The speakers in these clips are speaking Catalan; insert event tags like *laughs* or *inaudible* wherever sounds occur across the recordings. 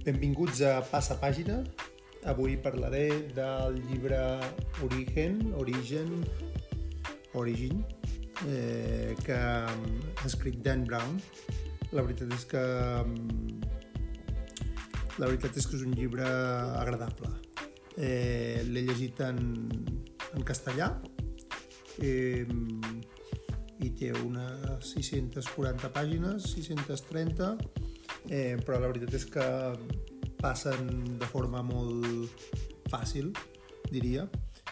Benvinguts a Passa Pàgina. Avui parlaré del llibre Origen, Origen, Origin, eh, que ha escrit Dan Brown. La veritat és que la veritat és que és un llibre agradable. Eh, L'he llegit en, en castellà eh, i té unes 640 pàgines, 630, eh, però la veritat és que passen de forma molt fàcil, diria.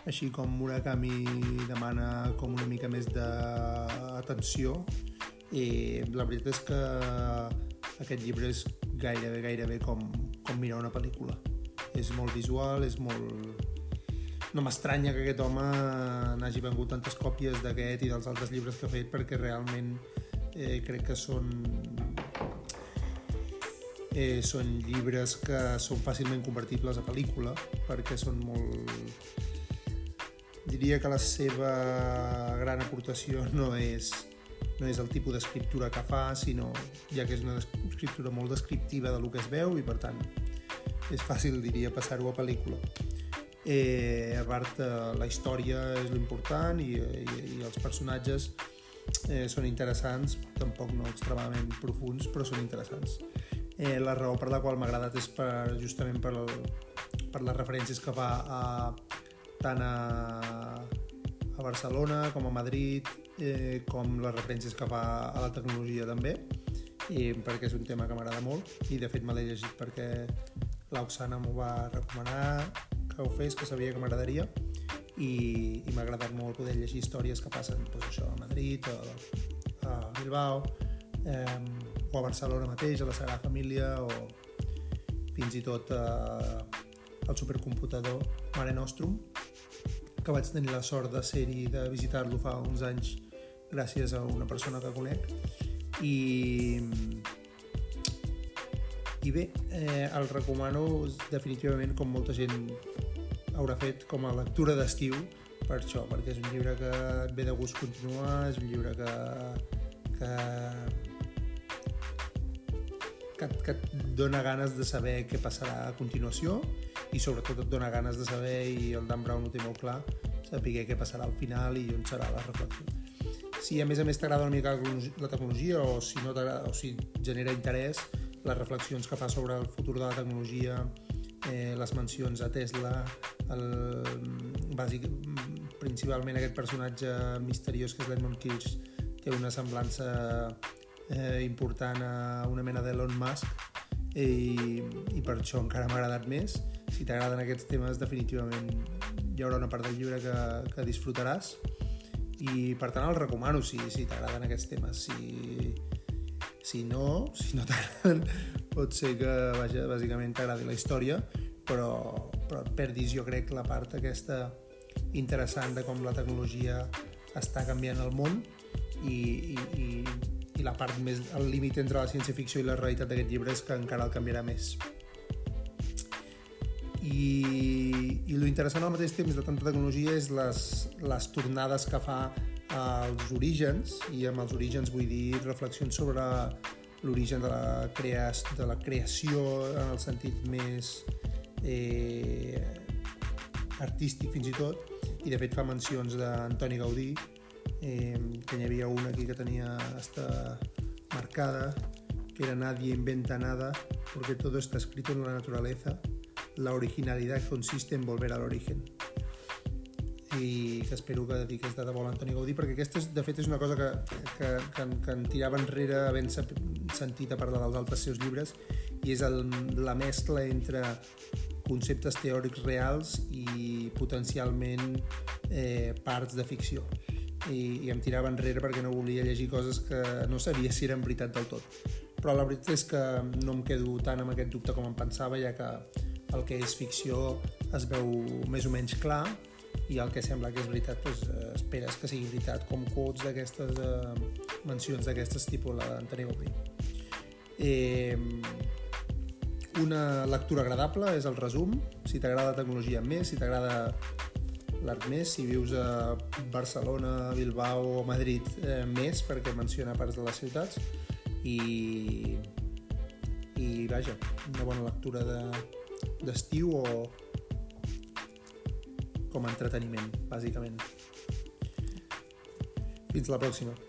Així com Murakami demana com una mica més d'atenció, i la veritat és que aquest llibre és gairebé, gairebé com, com mirar una pel·lícula. És molt visual, és molt... No m'estranya que aquest home n'hagi vengut tantes còpies d'aquest i dels altres llibres que ha fet perquè realment eh, crec que són eh, són llibres que són fàcilment convertibles a pel·lícula perquè són molt... Diria que la seva gran aportació no és, no és el tipus d'escriptura que fa, sinó ja que és una escriptura molt descriptiva de lo que es veu i per tant és fàcil, diria, passar-ho a pel·lícula. Eh, a part, eh, la història és l'important i, i, i els personatges eh, són interessants, tampoc no extremadament profuns, però són interessants. Eh, la raó per la qual m'ha agradat és per, justament per, el, per les referències que fa a, tant a, a Barcelona com a Madrid, eh, com les referències que fa a la tecnologia també, i perquè és un tema que m'agrada molt i de fet me l'he llegit perquè l'Oxana m'ho va recomanar que ho fes, que sabia que m'agradaria i, i m'ha agradat molt poder llegir històries que passen doncs, això, a Madrid, a, a Bilbao eh, o a Barcelona mateix, a la Sagrada Família o fins i tot eh, al supercomputador Mare Nostrum que vaig tenir la sort de ser-hi, de visitar-lo fa uns anys gràcies a una persona que conec. I i bé, eh, el recomano definitivament com molta gent haurà fet com a lectura d'estiu per això, perquè és un llibre que et ve de gust continuar, és un llibre que, que, que, que et dona ganes de saber què passarà a continuació i sobretot et dona ganes de saber, i el Dan Brown ho té molt clar, saber què passarà al final i on serà la reflexió. Si a més a més t'agrada una mica la tecnologia o si, no o si genera interès, les reflexions que fa sobre el futur de la tecnologia, eh, les mencions a Tesla, el, bàsic, principalment aquest personatge misteriós que és l'Edmund Kirsch té una semblança eh, important a una mena d'Elon Musk i, i per això encara m'ha agradat més. Si t'agraden aquests temes, definitivament hi haurà una part del llibre que, que disfrutaràs i per tant el recomano si, si t'agraden aquests temes. Si, si no, si no t'agraden, *laughs* pot ser que, vaja, bàsicament t'agradi la història, però, però et perdis, jo crec, la part aquesta interessant de com la tecnologia està canviant el món i, i, i, i la part més, el límit entre la ciència-ficció i la realitat d'aquest llibre és que encara el canviarà més. I, i lo interessant al mateix temps de tanta tecnologia és les, les tornades que fa als orígens, i amb els orígens vull dir reflexions sobre l'origen de, la crea de la creació en el sentit més eh, artístic fins i tot, i de fet fa mencions d'Antoni Gaudí, eh, que n'hi havia una aquí que tenia hasta marcada, que era Nadie inventa nada, porque todo está escrito en la naturaleza, la originalidad consiste en volver al origen. I que espero que dediqués de debò l'Antoni Gaudí perquè aquesta, de fet, és una cosa que, que, que, que en tirava enrere havent sentit a parlar dels altres seus llibres i és el, la mescla entre conceptes teòrics reals i potencialment eh, parts de ficció I, i em tirava enrere perquè no volia llegir coses que no sabia si eren veritat del tot. Però la veritat és que no em quedo tant amb aquest dubte com em pensava ja que el que és ficció es veu més o menys clar i el que sembla que és veritat doncs, eh, esperes que sigui veritat com quotes d'aquestes eh, mencions d'aquestes tipus la d'Antoni Gaudí eh, una lectura agradable és el resum. Si t'agrada tecnologia més, si t'agrada l'Ernest, si vius a Barcelona, Bilbao o Madrid eh, més, perquè menciona parts de les ciutats i, i vaja, una bona lectura d'estiu de, o com a entreteniment, bàsicament. Fins la pròxima.